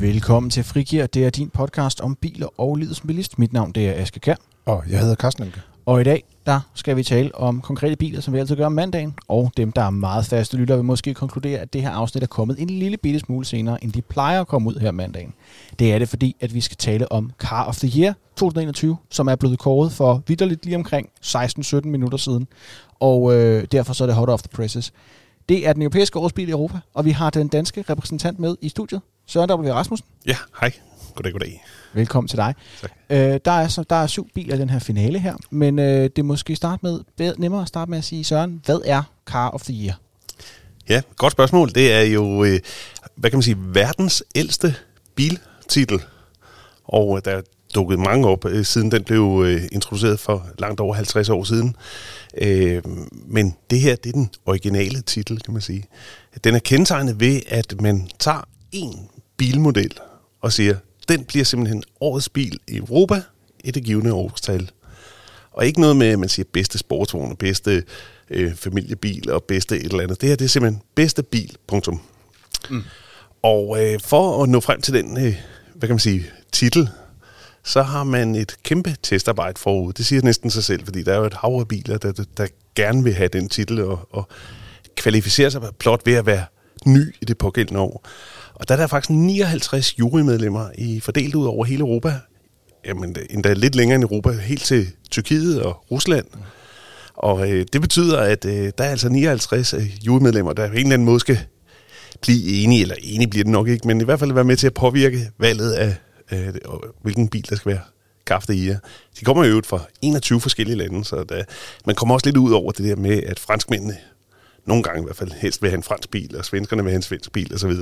Velkommen til Frigir. Det er din podcast om biler og livet som bilist. Mit navn det er Aske Kær. Og jeg hedder Carsten Emke. Og i dag der skal vi tale om konkrete biler, som vi altid gør om mandagen. Og dem, der er meget faste lyttere, vil måske konkludere, at det her afsnit er kommet en lille bitte smule senere, end de plejer at komme ud her mandagen. Det er det, fordi at vi skal tale om Car of the Year 2021, som er blevet kåret for vidderligt lige omkring 16-17 minutter siden. Og øh, derfor så er det hot off the presses. Det er den europæiske årsbil i Europa, og vi har den danske repræsentant med i studiet. Søren W. Rasmussen. Ja, hej. Goddag, goddag. Velkommen til dig. Tak. Øh, der, er, så, der er syv biler i den her finale her, men øh, det er måske starte med, bedre, nemmere at starte med at sige, Søren, hvad er Car of the Year? Ja, godt spørgsmål. Det er jo, øh, hvad kan man sige, verdens ældste biltitel. Og øh, der er dukket mange op, øh, siden den blev øh, introduceret for langt over 50 år siden. Øh, men det her, det er den originale titel, kan man sige. Den er kendetegnet ved, at man tager en bilmodel og siger, den bliver simpelthen årets bil i Europa i det givende årstal. Og ikke noget med, at man siger bedste sportsvogn, bedste øh, familiebil og bedste et eller andet. Det her det er simpelthen bedste bil, punktum. Mm. Og øh, for at nå frem til den, øh, hvad kan man sige, titel, så har man et kæmpe testarbejde forud. Det siger næsten sig selv, fordi der er jo et hav af biler, der, der, der gerne vil have den titel og, og kvalificere sig plot ved at være ny i det pågældende år. Og der er der faktisk 59 jurymedlemmer i fordelt ud over hele Europa. Jamen, endda lidt længere end Europa, helt til Tyrkiet og Rusland. Og øh, det betyder, at øh, der er altså 59 øh, jurymedlemmer, der på en eller anden måde skal blive enige, eller enige bliver det nok ikke, men i hvert fald være med til at påvirke valget af, øh, hvilken bil der skal være kaffe i. De kommer jo ud fra 21 forskellige lande, så der, man kommer også lidt ud over det der med, at franskmændene nogle gange i hvert fald helst vil have en fransk bil, og svenskerne vil have en svensk bil osv.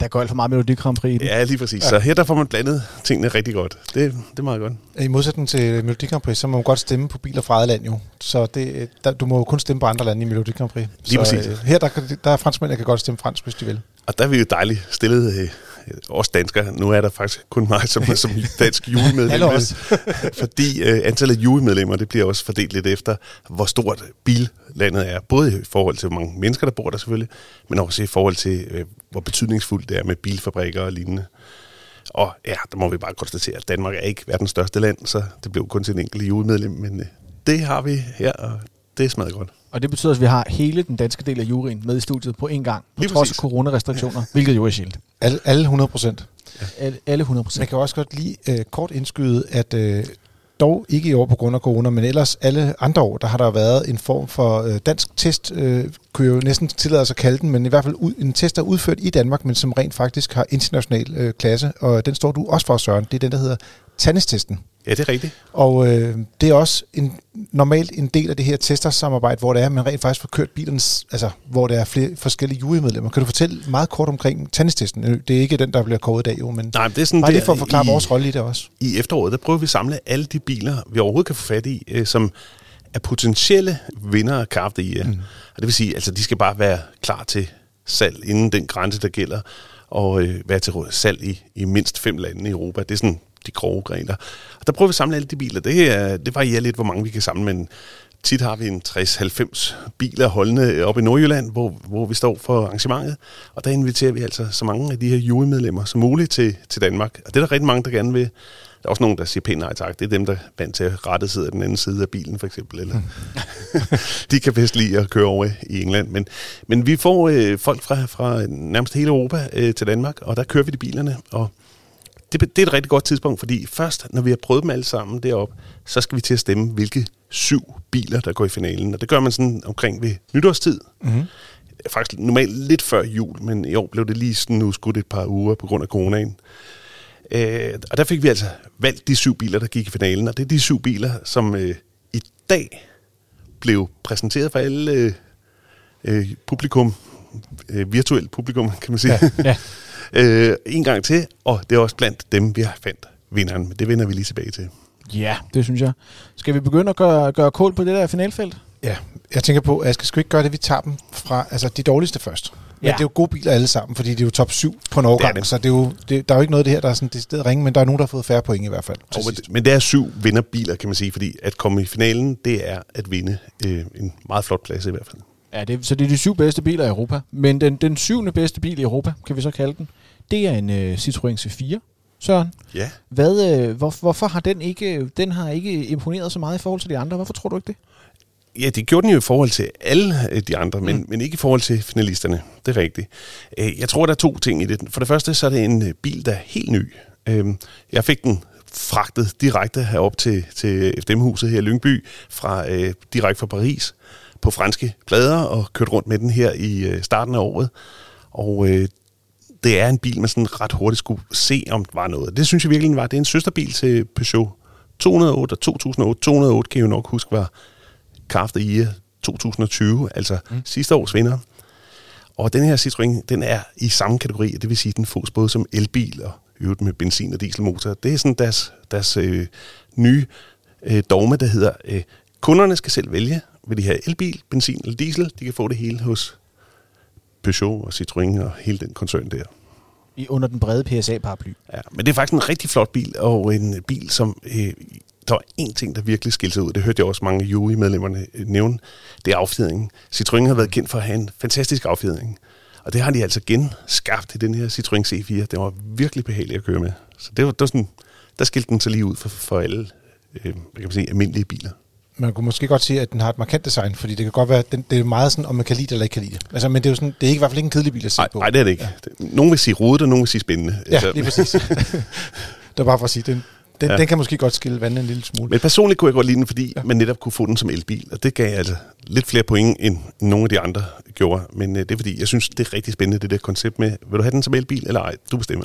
Der går alt for meget Melodi Grand Prix i den. Ja, lige præcis. Ja. Så her der får man blandet tingene rigtig godt. Det, det er meget godt. I modsætning til Melodi Grand Prix, så må man godt stemme på biler fra eget land jo. Så det, der, du må jo kun stemme på andre lande i Melodi Grand Prix. Lige så, præcis. Øh, her der, der er franskmænd, der kan godt stemme fransk, hvis de vil. Og der er vi jo dejligt stillet øh, også danskere. Nu er der faktisk kun mig som, som dansk julemedlem. fordi øh, antallet af julemedlemmer, det bliver også fordelt lidt efter, hvor stort billandet er. Både i forhold til, hvor mange mennesker, der bor der selvfølgelig, men også i forhold til, øh, hvor betydningsfuldt det er med bilfabrikker og lignende. Og ja, der må vi bare konstatere, at Danmark er ikke verdens største land, så det blev kun til en enkelt julemedlem, men øh, det har vi her, og det er smadret godt. Og det betyder, at vi har hele den danske del af juryen med i studiet på en gang, på Lige trods af coronarestriktioner, ja. hvilket jo er sjældent. Alle, alle 100 procent. Ja. Alle, alle 100 procent. Man kan også godt lige uh, kort indskyde, at uh, dog ikke i år på grund af corona, men ellers alle andre år, der har der været en form for uh, dansk test, uh, kunne jeg jo næsten tillade sig at kalde den, men i hvert fald en test, der er udført i Danmark, men som rent faktisk har international uh, klasse, og den står du også for, Søren. Det er den, der hedder Tandestesten. Ja, det er rigtigt. Og øh, det er også en, normalt en del af det her testersamarbejde, hvor det er, at man rent faktisk får kørt bilens, altså hvor der er flere forskellige jurymedlemmer. Kan du fortælle meget kort omkring tandestesten? Det er ikke den, der bliver kåret i dag, jo, men Nej, det er sådan bare lige for at forklare i, vores rolle i det også. I efteråret, der prøver vi at samle alle de biler, vi overhovedet kan få fat i, øh, som er potentielle vinder af Car i. Mm. Og det vil sige, altså de skal bare være klar til salg inden den grænse, der gælder, og øh, være til salg i, i mindst fem lande i Europa. Det er sådan de grove grene. Og der prøver vi at samle alle de biler. Det, er, det varierer lidt, hvor mange vi kan samle, men tit har vi en 60-90 biler holdende op i Nordjylland, hvor, hvor vi står for arrangementet. Og der inviterer vi altså så mange af de her jurymedlemmer som muligt til, til Danmark. Og det er der rigtig mange, der gerne vil. Der er også nogen, der siger pænt nej tak. Det er dem, der er vant til at rette sidde af den anden side af bilen, for eksempel. Eller de kan bedst lide at køre over i England. Men, men vi får øh, folk fra, fra nærmest hele Europa øh, til Danmark, og der kører vi de bilerne. Og det, det er et rigtig godt tidspunkt, fordi først, når vi har prøvet dem alle sammen derop, så skal vi til at stemme, hvilke syv biler, der går i finalen. Og det gør man sådan omkring ved nytårstid. Mm-hmm. Faktisk normalt lidt før jul, men i år blev det lige sådan udskudt et par uger på grund af coronaen. Øh, og der fik vi altså valgt de syv biler, der gik i finalen, og det er de syv biler, som øh, i dag blev præsenteret for alle øh, øh publikum, øh, virtuelt publikum, kan man sige. Ja, ja. øh, en gang til, og det er også blandt dem, vi har fandt vinderen, men det vender vi lige tilbage til. Ja, det synes jeg. Skal vi begynde at gøre, gøre kål på det der finalfelt? Ja, jeg tænker på, at jeg skal ikke gøre det, vi tager dem fra altså de dårligste først. Men ja. det er jo gode biler alle sammen, fordi det er jo top 7 på en årgang, det det. så det er jo, det, der er jo ikke noget af det her, der er sådan det sted ringe, men der er nogen, der har fået færre point i hvert fald. Oh, men, men det er syv vinderbiler, kan man sige, fordi at komme i finalen, det er at vinde øh, en meget flot plads i hvert fald. Ja, det, så det er de syv bedste biler i Europa. Men den, den syvende bedste bil i Europa, kan vi så kalde den, Det er en øh, Citroën C4, Søren. Ja. Hvad, øh, hvor, hvorfor har den ikke, den har ikke imponeret så meget i forhold til de andre? Hvorfor tror du ikke det? Ja, det gjorde den jo i forhold til alle øh, de andre, men, mm. men ikke i forhold til finalisterne. Det er rigtigt. Øh, Jeg tror, der er to ting i det. For det første, så er det en øh, bil, der er helt ny. Øhm, Jeg fik den fragtet direkte herop til, til FDM-huset her i Lyngby, fra, direkte fra Paris, på franske plader, og kørt rundt med den her i starten af året. Og øh, det er en bil, man sådan ret hurtigt skulle se, om der var noget. Det synes jeg virkelig var. Det er en søsterbil til Peugeot 208 og 2008. 208 kan jeg jo nok huske var Craft i 2020, altså mm. sidste års vinder. Og den her Citroën, den er i samme kategori, det vil sige, at den fås både som elbil og øvrigt med benzin- og dieselmotor. Det er sådan deres, deres øh, nye øh, dogme, der hedder, øh, kunderne skal selv vælge, vil de have elbil, benzin eller diesel. De kan få det hele hos Peugeot og Citroën og hele den koncern der. I, under den brede PSA-paraply. Ja, men det er faktisk en rigtig flot bil, og en bil, som... Øh, der var en ting, der virkelig skilte sig ud. Det hørte jeg også mange jury-medlemmerne øh, nævne. Det er affjedringen. Citroën har været kendt for at have en fantastisk affjedring. Og det har de altså genskabt i den her Citroën C4. Det var virkelig behageligt at køre med. Så det var, det var sådan, der skilte den sig lige ud for, for alle øh, kan man sige, almindelige biler. Man kunne måske godt sige, at den har et markant design, fordi det kan godt være, at den, det er meget sådan, om man kan lide det eller ikke kan lide det. Altså, men det er jo sådan, det er ikke, i hvert fald ikke en kedelig bil at se på. nej, det er det ikke. Ja. Nogen vil sige rodet, og nogen vil sige spændende. Ja, lige præcis. det var bare for at sige, den, den, ja. den kan måske godt skille vandet en lille smule. Men personligt kunne jeg godt lide den, fordi ja. man netop kunne få den som elbil, og det gav altså lidt flere point, end nogle af de andre gjorde. Men øh, det er fordi, jeg synes, det er rigtig spændende, det der koncept med, vil du have den som elbil eller ej? Du bestemmer.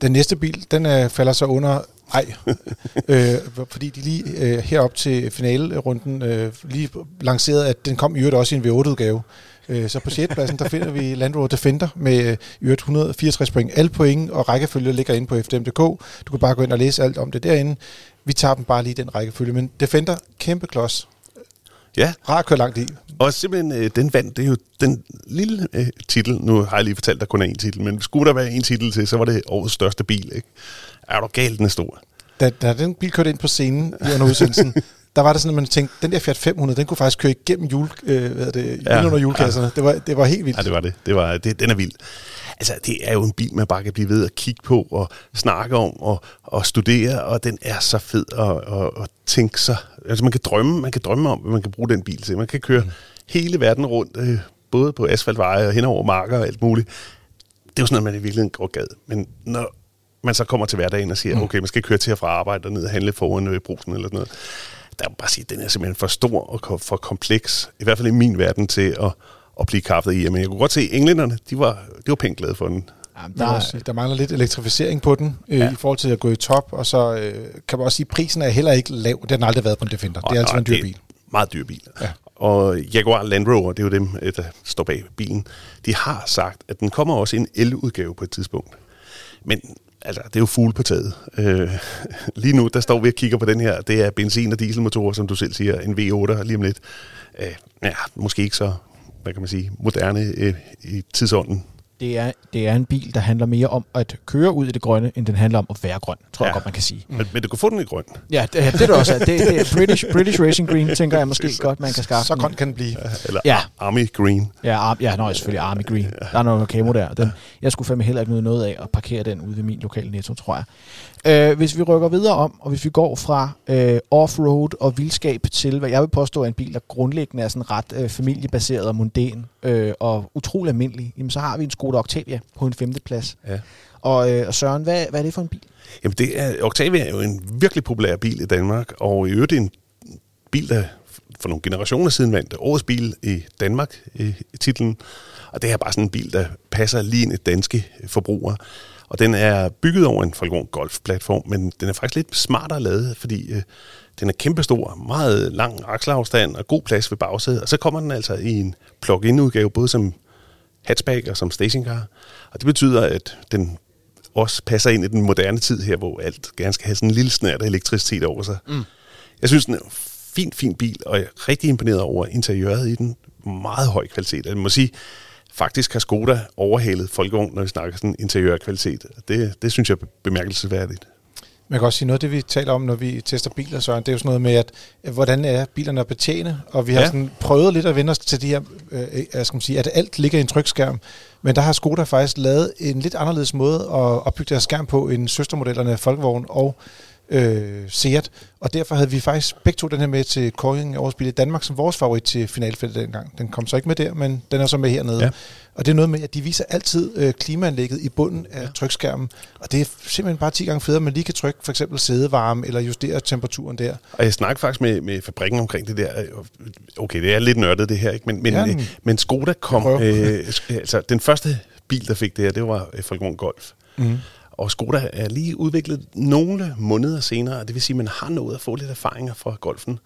Den næste bil, den øh, falder så under ej, øh, fordi de lige øh, herop til finalerunden øh, lige lancerede, at den kom i øvrigt også i en V8-udgave. Øh, så på 6. pladsen, der finder vi Land Rover Defender med øh, i øvrigt 164 point. Alle point og rækkefølge ligger inde på FDM.dk. Du kan bare gå ind og læse alt om det derinde. Vi tager dem bare lige den rækkefølge. Men Defender, kæmpe klods. Ja, Rar at køre langt i. og simpelthen øh, den vandt, det er jo den lille øh, titel. Nu har jeg lige fortalt, at der kun er én titel, men skulle der være en titel til, så var det årets største bil. Ikke? Er du galt, den er stor? Da, da den bil kørte ind på scenen i under udsendelsen, der var det sådan, at man tænkte, den der Fiat 500, den kunne faktisk køre igennem jule, øh, hvad er det, Ja. ja. under julekasserne. Det, var, det var helt vildt. Ja, det var det. det, var, det den er vild. Altså, det er jo en bil, man bare kan blive ved at kigge på og snakke om og, og studere, og den er så fed at, at, at tænke sig. Altså, man kan drømme, man kan drømme om, hvad man kan bruge den bil til. Man kan køre mm. hele verden rundt, øh, både på asfaltveje og hen over marker og alt muligt. Det er jo sådan noget, man i virkeligheden godt gad. Men når man så kommer til hverdagen og siger, mm. okay, man skal køre til og fra arbejde og ned og handle foran øh, brusen eller sådan noget, der må bare sige, at den er simpelthen for stor og for kompleks, i hvert fald i min verden, til at, at blive kaffet i. Men jeg kunne godt se, at englænderne, de var, de var pænt glade for den. Jamen, Der, der, er, der mangler lidt elektrificering på den, øh, Ja. i forhold til at gå i top, og så øh, kan man også sige, at prisen er heller ikke lav. Det har den aldrig været på en Defender. Det er altid en dyr bil. Meget dyr bil. Ja. Og Jaguar Land Rover, det er jo dem, øh, der står bag bilen, de har sagt, at den kommer også i en el-udgave på et tidspunkt. Men altså, det er jo fugle på taget. Øh, lige nu, der står vi og kigger på den her. Det er benzin- og dieselmotorer, som du selv siger, en V8 lige om lidt. Øh, ja, måske ikke så, hvad kan man sige, moderne øh, i tidsånden det, er, det er en bil, der handler mere om at køre ud i det grønne, end den handler om at være grøn, tror ja. Jeg godt, man kan sige. Men, men du kan få den i grøn. Ja, det, det er det også. Det, det er British, British Racing Green, tænker jeg måske godt, man kan skaffe. Så grøn kan den blive. Eller Ja. Army Green. Ja, arm, ja, nå, selvfølgelig Army Green. Der er noget camo der. Den, jeg skulle fandme heller ikke nyde noget af at parkere den ude ved min lokale netto, tror jeg. Øh, hvis vi rykker videre om, og hvis vi går fra øh, offroad og vildskab til, hvad jeg vil påstå er en bil, der grundlæggende er sådan ret øh, familiebaseret og mundæn øh, og utrolig almindelig, jamen, så har vi en Skoda Octavia på en femte plads. Ja. Og, øh, og Søren, hvad, hvad er det for en bil? Jamen, det er, Octavia er jo en virkelig populær bil i Danmark, og i øvrigt en bil, der for nogle generationer siden vandt årets bil i Danmark i, titlen. Og det er bare sådan en bil, der passer lige ind i danske forbrugere. Og den er bygget over en Falcon Golf-platform, men den er faktisk lidt smartere lavet, fordi øh, den er kæmpestor, meget lang akselafstand og god plads ved bagsædet. Og så kommer den altså i en plug-in udgave, både som hatchback og som stationcar. Og det betyder, at den også passer ind i den moderne tid her, hvor alt gerne skal have sådan en lille snært af elektricitet over sig. Mm. Jeg synes, den er en fin, fin bil, og jeg er rigtig imponeret over interiøret i den. Meget høj kvalitet. Jeg må sige, faktisk har Skoda overhalet Folkevogn, når vi snakker sådan interiørkvalitet. Det, det synes jeg er bemærkelsesværdigt. Man kan også sige noget af det, vi taler om, når vi tester biler, så det er jo sådan noget med, at øh, hvordan er bilerne at betjene, og vi har Ja. sådan prøvet lidt at vende os til de her, øh, jeg skal man sige, at alt ligger i en trykskærm, men der har Skoda faktisk lavet en lidt anderledes måde at opbygge deres skærm på end søstermodellerne Volkswagen og øh, Seat, og derfor havde vi faktisk begge to den her med til af Årets Bil i Danmark som vores favorit til finalfeltet dengang. Den kom så ikke med der, men den er så med hernede. Ja. Og det er noget med, at de viser altid øh, klimaanlægget i bunden af Ja. trykskærmen, og det er simpelthen bare 10 gange federe, at man lige kan trykke for eksempel sædevarme eller justere temperaturen der. Og jeg snakker faktisk med, med fabrikken omkring det der. Okay, det er lidt nørdet det her, ikke? Men, men, Ja, ja, men- Skoda kom... Øh, altså, den første bil, der fik det her, det var øh, Volkswagen Golf. Mm. Og Skoda er lige udviklet nogle måneder senere, det vil sige, at man har nået at få lidt erfaringer fra golfen.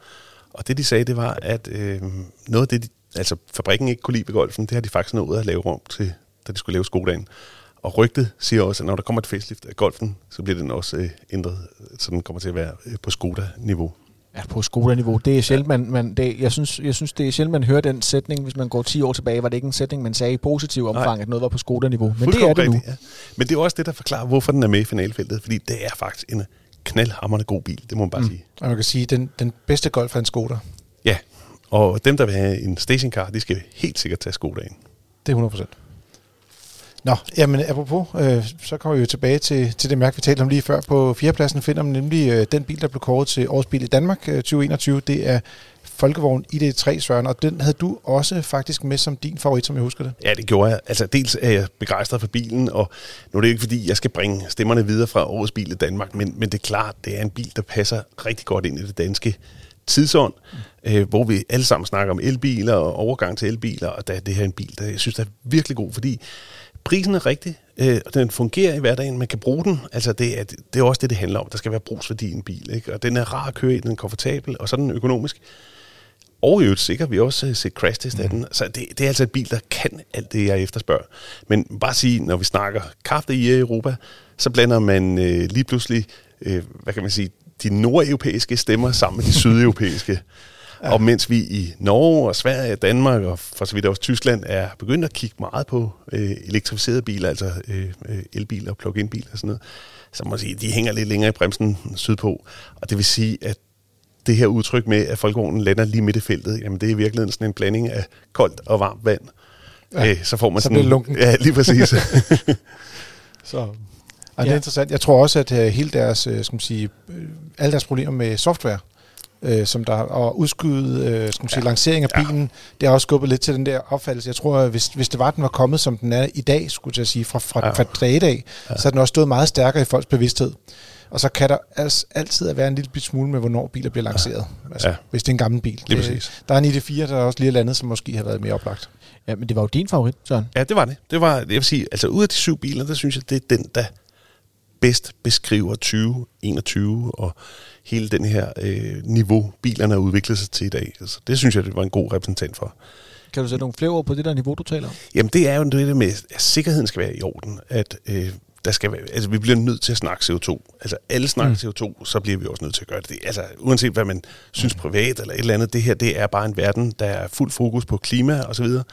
Og det de sagde, det var, at øh, noget af det, de, altså fabrikken ikke kunne lide ved golfen, det har de faktisk nået at lave om til, da de skulle lave Skodaen. Og rygtet siger også, at når der kommer et facelift af golfen, så bliver den også øh, ændret, så den kommer til at være øh, på Skoda-niveau. Ja, på Skoda-niveau. Det er sjældent, man, man det, jeg, synes, jeg synes, det er sjældent, man hører den sætning. Hvis man går 10 år tilbage, var det ikke en sætning, man sagde i positiv omfang, Nej. at noget var på Skoda-niveau. Men det er det nu. Ja. Men det er også det, der forklarer, hvorfor den er med i finalfeltet. Fordi det er faktisk en knaldhammerende god bil, det må man bare mm. sige. Og man kan sige, den, den bedste Golf er en Skoda. Ja, og dem, der vil have en stationcar, de skal helt sikkert tage Skodaen. Det er 100 Nå, jamen apropos, øh, så kommer vi jo tilbage til, til det mærke, vi talte om lige før. På fjerdepladsen finder man nemlig øh, den bil, der blev kåret til årets bil i Danmark øh, 2021. Det er Folkevogn ID3, Søren, og den havde du også faktisk med som din favorit, som jeg husker det. Ja, det gjorde jeg. Altså, dels er jeg begejstret for bilen, og nu er det ikke, fordi jeg skal bringe stemmerne videre fra årets bil i Danmark, men, men det er klart, det er en bil, der passer rigtig godt ind i det danske tidsånd, øh, hvor vi alle sammen snakker om elbiler og overgang til elbiler, og der er det her en bil, der jeg synes, der er virkelig god, fordi prisen er rigtig, øh, og den fungerer i hverdagen, man kan bruge den, altså det er, det er også det, det handler om. Der skal være brugsværdi i en bil, ikke? og den er rar at køre i, den er komfortabel, og så er den økonomisk. Og i øvrigt sikkert, vi har også øh, set crash test af den. Så det, det er altså en bil, der kan alt det, jeg efterspørger. Men bare sige, når vi snakker kaffe i Europa, så blander man øh, lige pludselig, øh, hvad kan man sige, de nordeuropæiske stemmer sammen med de sydeuropæiske. Ja. Og mens vi i Norge og Sverige Danmark og for så vidt også Tyskland er begyndt at kigge meget på øh, elektrificerede biler, altså øh, elbiler og plug-in biler og sådan noget, så må man sige, de hænger lidt længere i bremsen sydpå. Og det vil sige, at det her udtryk med, at folkevognen lander lige midt i feltet, jamen det er i virkeligheden sådan en blanding af koldt og varmt vand. Ja, øh, så får man så sådan... det lunken. Ja, lige præcis. Så. Og det Ja. er interessant. Jeg tror også, at øh, hele deres, øh, skal man sige, øh, alle deres problemer med software, øh, som der og udskyde, øh, skal man sige, Ja. lancering af Ja. bilen, det har også skubbet lidt til den der opfattelse. Jeg tror, at hvis, hvis det var, at den var kommet, som den er i dag, skulle jeg sige, fra, fra, Ja. ja. fra dag i dag, Ja. ja. så har den også stået meget stærkere i folks bevidsthed. Og så kan der altså altid være en lille smule med, hvornår biler bliver lanceret. Altså, Ja. Hvis det er en gammel bil. Lige Det- præcis. Der er en ID4, der er også lige landet, som måske har været mere oplagt. Ja, men det var jo din favorit, Søren. ja, det var det. Det var, jeg vil sige, altså ud af de syv biler, der synes jeg, det er den, der bedst beskriver 2021 og hele den her øh, niveau, bilerne har udviklet sig til i dag. Altså, det synes jeg, det var en god repræsentant for. Kan du sætte nogle flere ord på det der niveau, du taler om? Jamen det er jo det med, at sikkerheden skal være i orden. At øh, der skal være, altså, vi bliver nødt til at snakke CO2. Altså alle snakker mm. CO2, så bliver vi også nødt til at gøre det. Altså uanset hvad man synes privat eller et eller andet, det her det er bare en verden, der er fuld fokus på klima og så videre.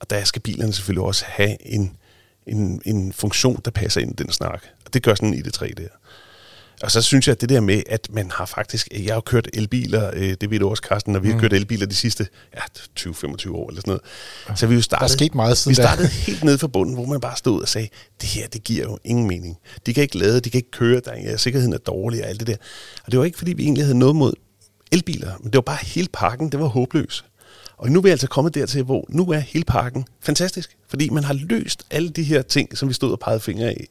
Og der skal bilerne selvfølgelig også have en, en, en funktion, der passer ind i den snak. Og det gør sådan en ID3 der. Og så synes jeg, at det der med, at man har faktisk... Jeg har kørt elbiler, øh, det ved du også, Carsten, når vi har Mm. kørt elbiler de sidste ja, 20-25 år eller sådan noget. Så vi er jo startet, sket meget siden Vi startede helt nede fra bunden, hvor man bare stod og sagde, det her, det giver jo ingen mening. De kan ikke lade, de kan ikke køre, der er, sikkerheden er dårlig og alt det der. Og det var ikke, fordi vi egentlig havde noget mod elbiler, men det var bare hele pakken, det var håbløs. Og nu er vi altså kommet dertil, hvor nu er hele pakken fantastisk, fordi man har løst alle de her ting, som vi stod og pegede fingre af.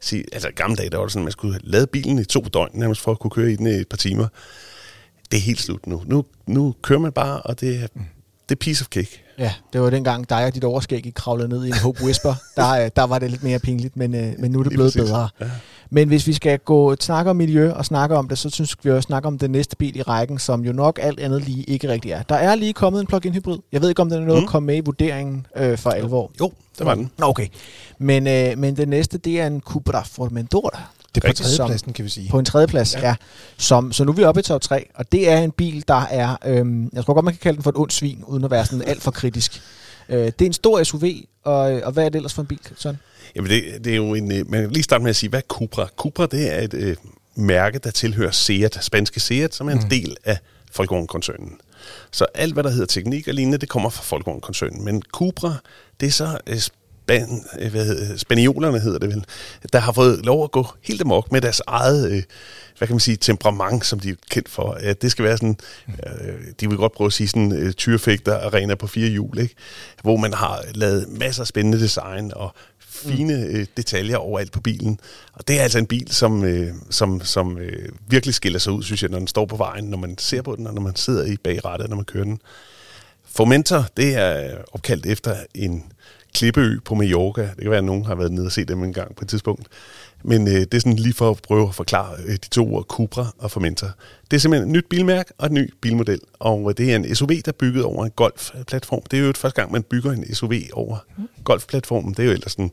Sige, altså i gamle dage, der var det sådan, at man skulle lade bilen i to døgn, nærmest for at kunne køre i den i et par timer. Det er helt slut nu. Nu, nu kører man bare, og det er, det er piece of cake. Ja, det var dengang dig og dit overskæg I kravlede ned i en Hope Whisper. Der, øh, der var det lidt mere pinligt, men, øh, men nu er det blevet bedre. Ja. Men hvis vi skal gå snakke om miljø og snakke om det, så synes vi også snakke om den næste bil i rækken, som jo nok alt andet lige ikke rigtig er. Der er lige kommet en plug-in hybrid. Jeg ved ikke, om den er noget Mm. at komme med i vurderingen øh, for alvor. Jo, det var den. Okay. Men, øh, men den næste, det er en Cupra Formentor. Det er på tredjepladsen, kan vi sige. På en tredjeplads, ja. Ja. ja. Som, så nu er vi oppe i top 3, og det er en bil, der er, øhm, jeg tror godt, man kan kalde den for et ondt svin, uden at være sådan alt for kritisk. Øh, det er en stor SUV, og, og hvad er det ellers for en bil, sådan? Jamen det, det er jo en... øh, Man kan lige starte med at sige, hvad er Cupra? Cupra, det er et øh, mærke, der tilhører Seat, spanske Seat, som er en mm. del af Volkswagen-koncernen. Så alt, hvad der hedder teknik og lignende, det kommer fra Volkswagen-koncernen. Men Cupra, det er så øh, span, øh, hvad hedder, spaniolerne hedder det vel, der har fået lov at gå helt amok med deres eget, øh, hvad kan man sige, temperament, som de er kendt for. At det skal være sådan, øh, de vil godt prøve at sige sådan, øh, tyrefægter arena på fire hjul, ikke? hvor man har lavet masser af spændende design og fine øh, detaljer overalt på bilen. Og det er altså en bil, som, øh, som, som øh, virkelig skiller sig ud, synes jeg, når den står på vejen, når man ser på den, og når man sidder i bagrettet, når man kører den. Formentor, det er opkaldt efter en klippeø på Mallorca. Det kan være, at nogen har været nede og set dem en gang på et tidspunkt. Men øh, det er sådan lige for at prøve at forklare øh, de to ord, Cupra og Formentor. Det er simpelthen et nyt bilmærke og et ny bilmodel. Og øh, det er en SUV, der er bygget over en golfplatform. Det er jo et første gang, man bygger en SUV over golfplatformen. Det er jo ellers sådan,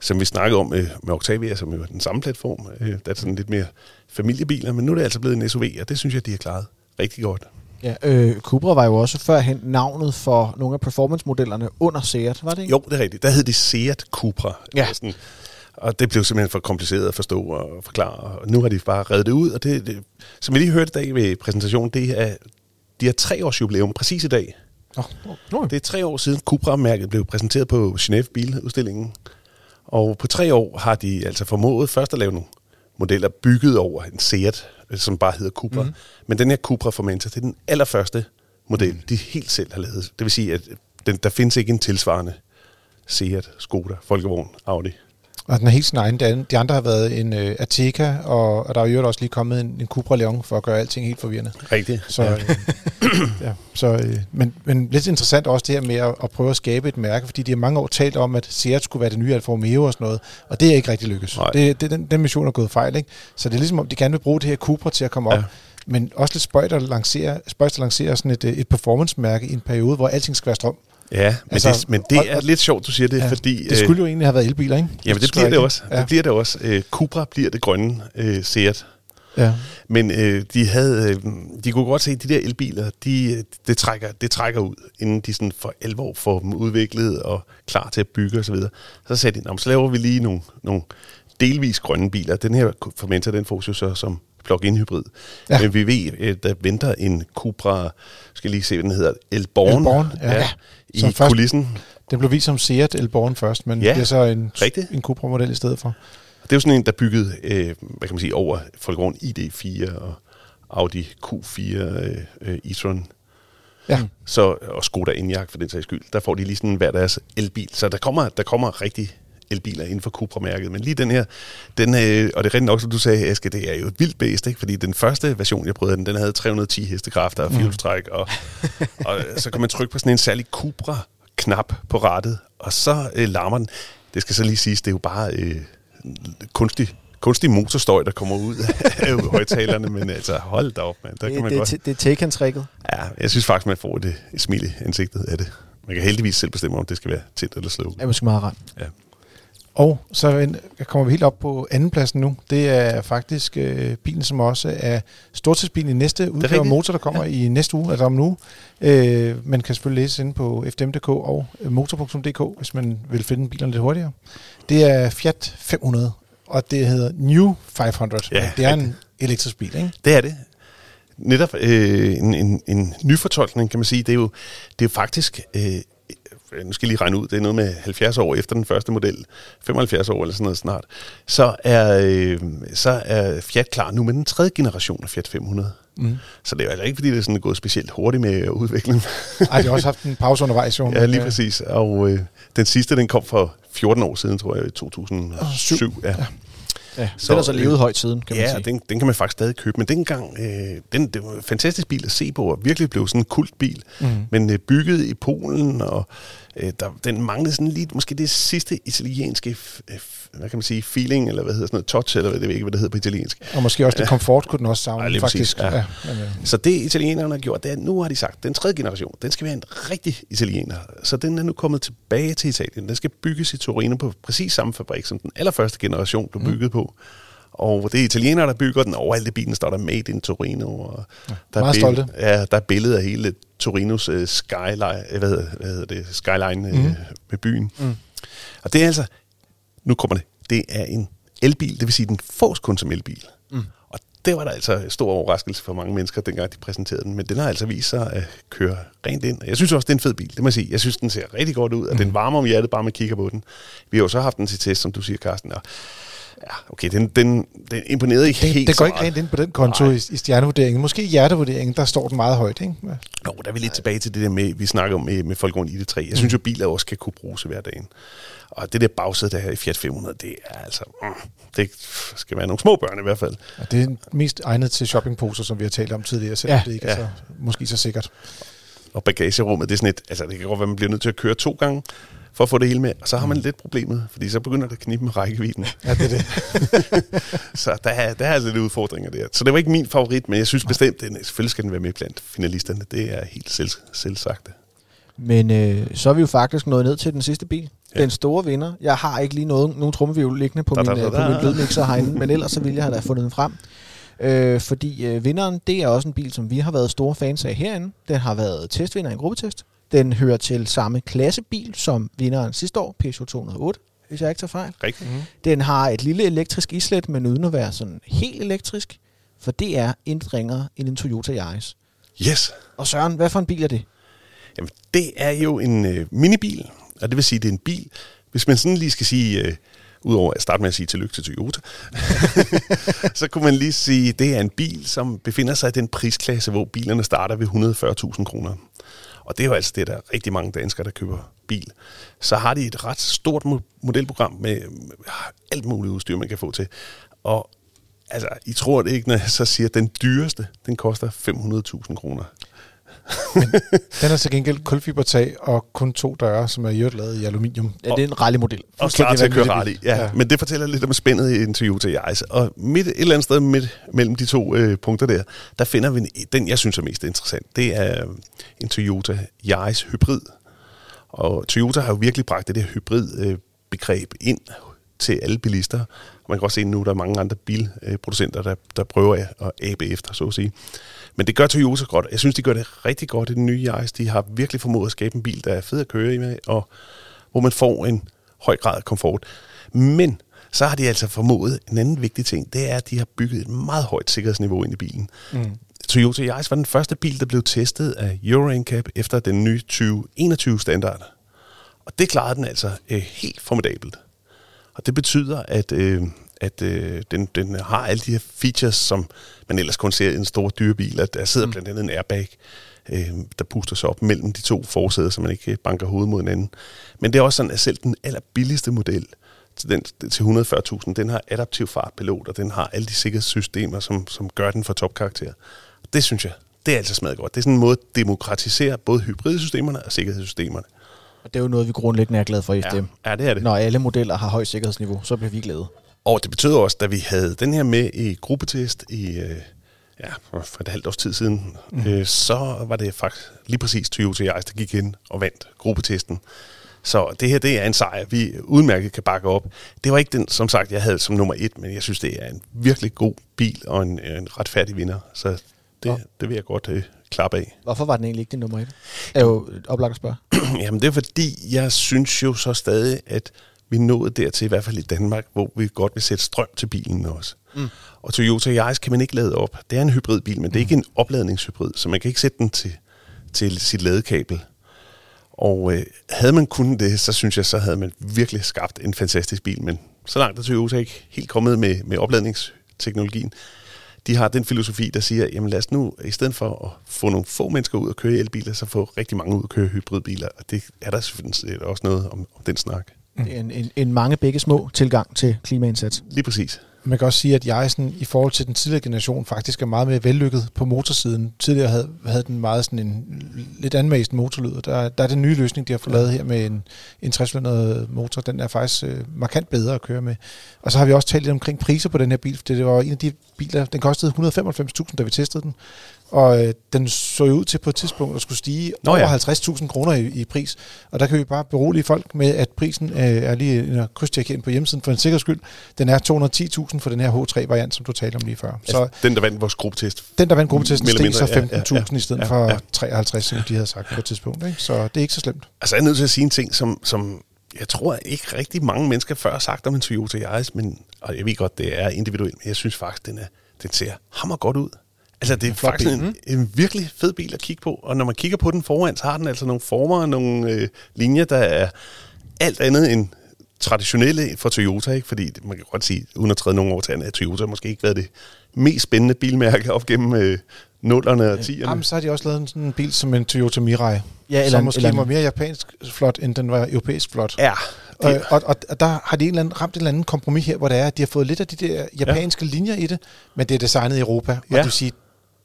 som vi snakkede om øh, med Octavia, som jo er den samme platform. Øh, der er sådan lidt mere familiebiler, men nu er det altså blevet en SUV, og det synes jeg, de har klaret rigtig godt. Ja, øh, Cupra var jo også førhen navnet for nogle af performance-modellerne under Seat, var det ikke? Jo, det er rigtigt. Der hed det Seat Cupra. Ja. Sådan, og det blev simpelthen for kompliceret at forstå og forklare. Og nu har de bare reddet det ud, og det, det som vi lige hørte i dag ved præsentationen, det er, de har tre års jubilæum præcis i dag. Nå, nå. Det er tre år siden Cupra-mærket blev præsenteret på Genève Biludstillingen. Og på tre år har de altså formået først at lave nogle modeller bygget over en Seat, som bare hedder Cupra. Mm. Men den her Cupra Formentor, det er den allerførste model, mm. de helt selv har lavet. Det vil sige, at den, der findes ikke en tilsvarende Seat, Skoda, Volkswagen, Audi. Og den er helt sin egen. De- andre har været en uh, Ateca, og, og der er jo også lige kommet en, en Cupra Leon for at gøre alting helt forvirrende. Rigtigt. Så, ja. ja, så, øh, men, men lidt interessant også det her med at, at prøve at skabe et mærke, fordi de har mange år talt om, at Seat skulle være det nye Alfa Romeo og sådan noget, og det er ikke rigtig lykkes. Nej. Det, det, den, den mission er gået fejl, ikke? Så det er ligesom om, de gerne vil bruge det her Cupra til at komme op, Ja. men også lidt spøjt at lancere, spøjt at lancere sådan et, øh, et performance-mærke i en periode, hvor alting skal være strøm. Ja, men, Altså, det, men det og- er lidt sjovt, du siger det, Ja, fordi... Det skulle jo egentlig have været elbiler, ikke? øh, jamen, det bliver det også. Ja. Det bliver det også. Øh, Cupra bliver det grønne øh, Seat. ja. Men øh, de havde, øh, de kunne godt se, at de der elbiler, de, øh, det, trækker, det trækker ud, inden de sådan for alvor får dem udviklet og klar til at bygge osv. Så, så sagde de, "Nå, men så laver vi lige nogle, nogle delvis grønne biler. Den her Formentor, den jo så som plug-in hybrid. Ja. Ja. Men vi ved, at der venter en Cupra, skal lige se, hvad den hedder, Elborn, Elborn, ja. i Som først- kulissen. Den blev vist som Seat Elborn først, men Ja, det er så en, rigtigt. en Cupra-model i stedet for. Det er jo sådan en, der er bygget, øh, hvad kan man sige, over Volkswagen ID4 og Audi Q4 øh, øh, e-tron. Ja. Så, og Skoda Enyaq for den sags skyld. Der får de lige sådan hver deres elbil. Så der kommer, der kommer rigtig elbiler inden for Cupra-mærket. Men lige den her, den, øh, og det er rent nok, som du sagde, Aske, det er jo et vildt bæst, ikke? fordi den første version, jeg prøvede den, den havde 310 hestekræfter og firehjulstræk, og, og så kan man trykke på sådan en særlig Cupra-knap på rattet, og så øh, larmer den. Det skal så lige siges, det er jo bare øh, kunstig, kunstig motorstøj, der kommer ud af højtalerne, men altså hold da op, mand. Der kan Det, man det, godt... det, det er Taken-tricket. Ja, jeg synes faktisk, man får et, et smil i ansigtet af det. Man kan heldigvis selv bestemme, om det skal være tændt eller slukket. Det er måske meget rart. Ja. Og så kommer vi helt op på andenpladsen nu. Det er faktisk øh, bilen, som også er stortidsbilen i næste udgave. Motor, der kommer ja. i næste uge, altså om nu. Øh, man kan selvfølgelig læse inde på fdm.dk og øh, motor.dk, hvis man vil finde bilerne lidt hurtigere. Det er Fiat 500, og det hedder New 500. Ja, det er en elektrisk bil, ikke? Det er det. Netop øh, en, en, en nyfortolkning, kan man sige. Det er jo, det er jo faktisk... Øh, nu skal jeg lige regne ud, det er noget med 70 år efter den første model, 75 år eller sådan noget snart, så er, øh, så er Fiat klar nu med den tredje generation af Fiat 500. Mm. Så det er jo altså ikke, fordi det er sådan gået specielt hurtigt med at udvikle den. Ej, de har også haft en pause undervejs, jo. Ja, lige øh, præcis. Og øh, den sidste, den kom for 14 år siden, tror jeg, i 2007. Syv. Ja. Ja, Så, så, den er så øh, levet højt siden, kan man ja, sige. og den, den kan man faktisk stadig købe. Men dengang, øh, den, det var en fantastisk bil at se på, og virkelig blev sådan en kultbil. Mhm. Men øh, bygget i Polen, og øh, der, den manglede sådan lige, måske det sidste italienske, f- f- hvad kan man sige, feeling, eller hvad hedder sådan noget, touch, eller hvad, det ved ikke, hvad det hedder på italiensk. Og måske også det komfort kunne den også savne, præcis, faktisk. ja. men, øh, Så det italienerne har gjort, det er, nu har de sagt, den tredje generation, den skal være en rigtig italiener. Så den er nu kommet tilbage til Italien. Den skal bygges i Torino på præcis samme fabrik, som den allerførste generation blev bygget på. Og det er italienere, der bygger den. Overalt i bilen står der Made in Torino. Og der meget er stolte. Ja, der er billeder af hele Torinos uh, skyline, øh, hvad hedder, hvad hedder det, skyline mm. uh, med byen. Mm. Og det er altså, nu kommer det, det er en elbil, det vil sige, den fås kun som elbil. Mm. Og det var der altså stor overraskelse for mange mennesker, dengang de præsenterede den. Men den har altså vist sig at køre rent ind. Jeg synes også, det er en fed bil, det må jeg sige. Jeg synes, den ser rigtig godt ud, og mm. den varmer om hjertet, bare med kigger på den. Vi har jo så haft den til test, som du siger, Carsten, og Ja, okay, den, den, den imponerede ikke det, helt Det går ikke rent ind på den konto i, i stjernevurderingen. Måske i hjertevurderingen, der står den meget højt, ikke? Ja. Jo, der er vi lidt tilbage til det der med, vi snakker om med, med folk rundt i det 3. Jeg synes jo, biler også skal kunne bruges i hverdagen. Og det der bagsæde der her i Fiat 500, det er altså... Mm, det skal være nogle små børn i hvert fald. Ja, det er mest egnet til shoppingposer, som vi har talt om tidligere, selvom ja, det ikke ja. er så, måske så sikkert. Og bagagerummet, det er sådan et... Altså, det kan godt være, man bliver nødt til at køre to gange, for at få det hele med. Og så har man mm. lidt problemet, fordi så begynder det at knibe med rækkevidden. Ja, det er det. så der er, der er altså lidt udfordringer der. Så det var ikke min favorit, men jeg synes bestemt, at selvfølgelig skal den være med blandt finalisterne. Det er helt selv, selvsagt. Men øh, så er vi jo faktisk nået ned til den sidste bil. Ja. Den store vinder. Jeg har ikke lige noget, nogen trummevivl liggende på, da, min, da, da, da. på min blødmixer herinde, men ellers så ville jeg have da fundet den frem. Øh, fordi øh, vinderen, det er også en bil, som vi har været store fans af herinde. Den har været testvinder i en gruppetest. Den hører til samme klassebil som vinderen sidste år, Peugeot 208, hvis jeg ikke tager fejl. Rigtigt. Mm-hmm. Den har et lille elektrisk islet, men uden at være sådan helt elektrisk, for det er intet ringere end en Toyota Yaris. Yes. Og Søren, hvad for en bil er det? Jamen, det er jo en øh, minibil, og det vil sige, det er en bil, hvis man sådan lige skal sige, øh, udover at starte med at sige tillykke til Toyota, så kunne man lige sige, at det er en bil, som befinder sig i den prisklasse, hvor bilerne starter ved 140.000 kroner og det er jo altså det, der er rigtig mange danskere, der køber bil, så har de et ret stort modelprogram med ah, alt muligt udstyr, man kan få til. Og altså, I tror det ikke, når jeg så siger, at den dyreste, den koster 500.000 kroner. Men den er til gengæld kulfibertag og kun to døre, som er i lavet i aluminium. Ja, det er en rally-model. Og klar til at køre rally, ja. ja. Men det fortæller lidt om spændet i en Toyota Yaris. Og midt, et eller andet sted midt mellem de to øh, punkter der, der finder vi den, jeg synes er mest interessant. Det er øh, en Toyota Yaris hybrid. Og Toyota har jo virkelig bragt det der hybrid-begreb øh, ind til alle bilister. Man kan også se, at nu der er mange andre bilproducenter, der, der prøver at abe efter, så at sige. Men det gør Toyota godt. Jeg synes, de gør det rigtig godt i den nye Yaris. De har virkelig formået at skabe en bil, der er fed at køre i med, og hvor man får en høj grad af komfort. Men så har de altså formået en anden vigtig ting, det er, at de har bygget et meget højt sikkerhedsniveau ind i bilen. Mm. Toyota Yaris var den første bil, der blev testet af Euro NCAP efter den nye 2021-standard. Og det klarede den altså øh, helt formidabelt. Og det betyder, at, øh, at øh, den, den har alle de her features, som man ellers kun ser i en stor dyrebil. At der sidder mm. blandt andet en airbag, øh, der puster sig op mellem de to forsæder, så man ikke banker hovedet mod hinanden. Men det er også sådan, at selv den allerbilligste model, til, den, til 140.000, den har adaptiv fartpilot, og den har alle de sikkerhedssystemer, som, som gør den for topkarakter. Det synes jeg, det er altså smadret godt. Det er sådan en måde at demokratisere både hybridsystemerne og sikkerhedssystemerne. Og det er jo noget, vi grundlæggende er glade for i FDM. Ja, ja, det er det. Når alle modeller har højt sikkerhedsniveau, så bliver vi glade. Og det betyder også, da vi havde den her med i gruppetest i øh, ja, for et halvt års tid siden, mm. øh, så var det faktisk lige præcis Toyota Yaris, der gik ind og vandt gruppetesten. Så det her, det er en sejr, vi udmærket kan bakke op. Det var ikke den, som sagt, jeg havde som nummer et, men jeg synes, det er en virkelig god bil og en, en retfærdig vinder. Så det, ja. det vil jeg godt øh, klappe af. Hvorfor var den egentlig ikke din nummer et? Er jo oplagt at spørge. Jamen det er fordi, jeg synes jo så stadig, at vi nåede dertil, i hvert fald i Danmark, hvor vi godt vil sætte strøm til bilen også. Mm. Og Toyota Yaris kan man ikke lade op. Det er en hybridbil, men det er ikke en opladningshybrid, så man kan ikke sætte den til, til sit ladekabel. Og øh, havde man kunnet det, så synes jeg, så havde man virkelig skabt en fantastisk bil. Men så langt er Toyota ikke helt kommet med, med opladningsteknologien. De har den filosofi, der siger, jamen lad os nu, i stedet for at få nogle få mennesker ud og køre elbiler, så få rigtig mange ud og køre hybridbiler. Og det er der selvfølgelig også noget om, om den snak. Det er en, en, en mange begge små tilgang til klimaindsats. Lige præcis. Man kan også sige, at jeg sådan, i forhold til den tidligere generation faktisk er meget mere vellykket på motorsiden. Tidligere havde, havde den meget sådan en lidt anmæst motorlyd, og der, der er den nye løsning, de har fået lavet her med en, en 60 motor. Den er faktisk øh, markant bedre at køre med. Og så har vi også talt lidt omkring priser på den her bil, for det var en af de biler, den kostede 195.000, da vi testede den og øh, den så jo ud til på et tidspunkt at skulle stige Nå, over ja. 50.000 kroner i, i pris. Og der kan vi bare berolige folk med, at prisen øh, er lige en krydstjek ind på hjemmesiden for en sikkerheds skyld. Den er 210.000 for den her H3-variant, som du talte om lige før. Altså, så den, der vandt vores gruppetest? Den, der vandt gruppetesten, steg så 15.000 ja, ja, ja, i stedet ja, for ja. 53, som de havde sagt på et tidspunkt. Ikke? Så det er ikke så slemt. Altså jeg er nødt til at sige en ting, som, som jeg tror ikke rigtig mange mennesker før har sagt om en Toyota Yaris, men, og jeg ved godt, det er individuelt, men jeg synes faktisk, den er den ser hammer godt ud. Altså, det er Flot faktisk bil. en, en virkelig fed bil at kigge på. Og når man kigger på den foran, så har den altså nogle former og nogle øh, linjer, der er alt andet end traditionelle for Toyota. Ikke? Fordi man kan godt sige, uden at træde nogen over tæerne, at Toyota måske ikke været det mest spændende bilmærke op gennem øh, nullerne og tierne. Jamen, så har de også lavet en sådan en bil som en Toyota Mirai, Ja, eller som en- måske eller en- var mere japansk flot, end den var europæisk flot. Ja, Og, og, og, og der har de en eller anden, ramt en eller anden kompromis her, hvor det er, at de har fået lidt af de der japanske ja. linjer i det, men det er designet i Europa. Og Ja. det vil sige,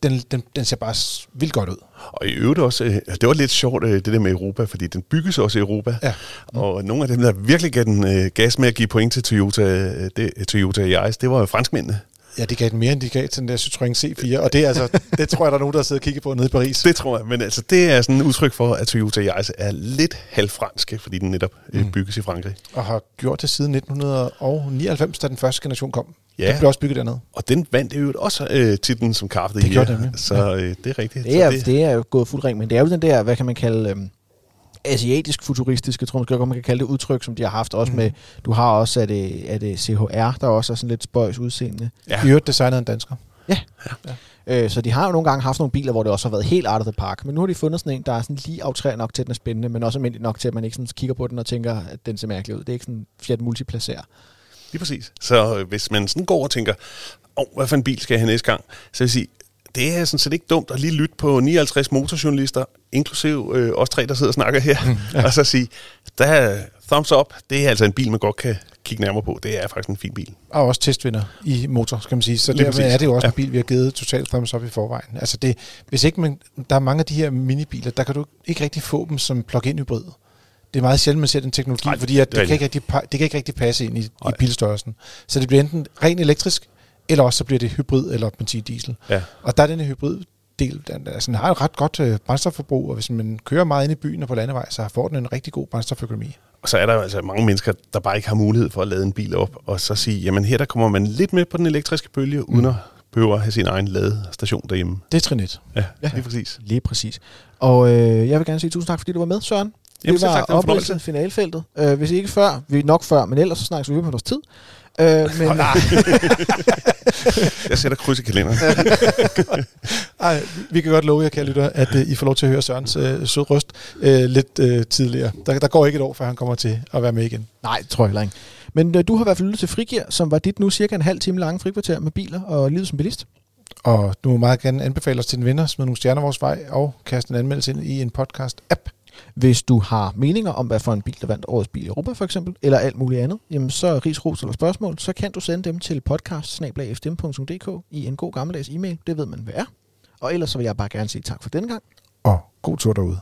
den, den, den ser bare vildt godt ud. Og i øvrigt også, øh, det var lidt sjovt, øh, det der med Europa, fordi den bygges også i Europa. Ja. Og nogle af dem, der virkelig gav den øh, gas med at give point til Toyota, det, Toyota Yaris, det var jo franskmændene. Ja, de gav den mere, end de gav til den der Citroën C4, og det, er altså, det tror jeg, der er nogen, der sidder og kigger på nede i Paris. Det tror jeg, men altså, det er sådan et udtryk for, at Toyota Yaris er lidt halvfranske, fordi den netop øh, bygges i Frankrig. Og har gjort det siden 1999, da den første generation kom. Ja. Den blev også bygget dernede. Og den vandt øvrigt også øh, titlen som Car of the Det Year. gjorde den, ja. Så øh, det er rigtigt. Det er, så det, det er jo gået fuld ring, men det er jo den der, hvad kan man kalde, øhm, asiatisk futuristisk, jeg tror godt, man kan kalde det udtryk, som de har haft også Mhm. med, du har også, er det, er det CHR, der også er sådan lidt spøjs udseende. Ja. I øvrigt designet en dansker. Øh, så de har jo nogle gange haft nogle biler, hvor det også har været helt out of the park, men nu har de fundet sådan en, der er sådan lige aftræer nok til, at den er spændende, men også almindelig nok til, at man ikke sådan kigger på den og tænker, at den ser mærkelig ud. Det er ikke sådan Fiat Multiplacer. Lige præcis. Så øh, hvis man sådan går og tænker, åh, hvad for en bil skal jeg have næste gang, så vil jeg sige, det er sådan set ikke dumt at lige lytte på 59 motorjournalister, inklusiv øh, os tre, der sidder og snakker her, ja. og så sige, der er thumbs up, det er altså en bil, man godt kan kigge nærmere på. Det er faktisk en fin bil. Og også testvinder i motor, skal man sige. Så Lige dermed præcis. er det jo også Ja. en bil, vi har givet totalt thumbs up i forvejen. Altså det, hvis ikke man, der er mange af de her minibiler, der kan du ikke rigtig få dem som plug-in hybrid. Det er meget sjældent, man ser den teknologi, Nej, fordi at det det, kan ikke rigtig, det kan ikke rigtig passe ind i, i bilstørrelsen. Så det bliver enten ren elektrisk, eller også så bliver det hybrid eller benzin-diesel. Ja. Og der er den her hybrid del, den, altså, den har jo ret godt øh, brændstofforbrug, og hvis man kører meget ind i byen og på landevej, så får den en rigtig god brændstoføkonomi. Og så er der jo altså mange mennesker, der bare ikke har mulighed for at lade en bil op, og så sige, jamen her der kommer man lidt med på den elektriske bølge, mm. uden at behøve at have sin egen ladestation derhjemme. Det er trin 1. Ja, Ja. lige præcis. Lige præcis. Og øh, jeg vil gerne sige tusind tak, fordi du var med, Søren. Jamen, det var tak, det var en opridset finalfeltet. Øh, hvis ikke før, vi nok før, men ellers så snakkes vi på vores tid. Øh, men, Jeg sætter kryds i kalenderen. Ej, vi kan godt love jer, kære lytter, at uh, I får lov til at høre Sørens uh, sød røst uh, lidt uh, tidligere. Der, der går ikke et år, før han kommer til at være med igen. Nej, det tror jeg heller ikke. Men øh, du har i hvert fald lyttet til Frigir, som var dit nu cirka en halv time lange frikvarter med biler og livet som bilist. Og du må meget gerne anbefale os til en venner, smid nogle stjerner vores vej, og kaste en anmeldelse ind i en podcast-app. Hvis du har meninger om, hvad for en bil, der vandt årets bil i Europa for eksempel, eller alt muligt andet, jamen så ris, ros eller spørgsmål, så kan du sende dem til podcast i en god gammeldags e-mail. Det ved man, hvad er. Og ellers så vil jeg bare gerne sige tak for denne gang. Og god tur derude.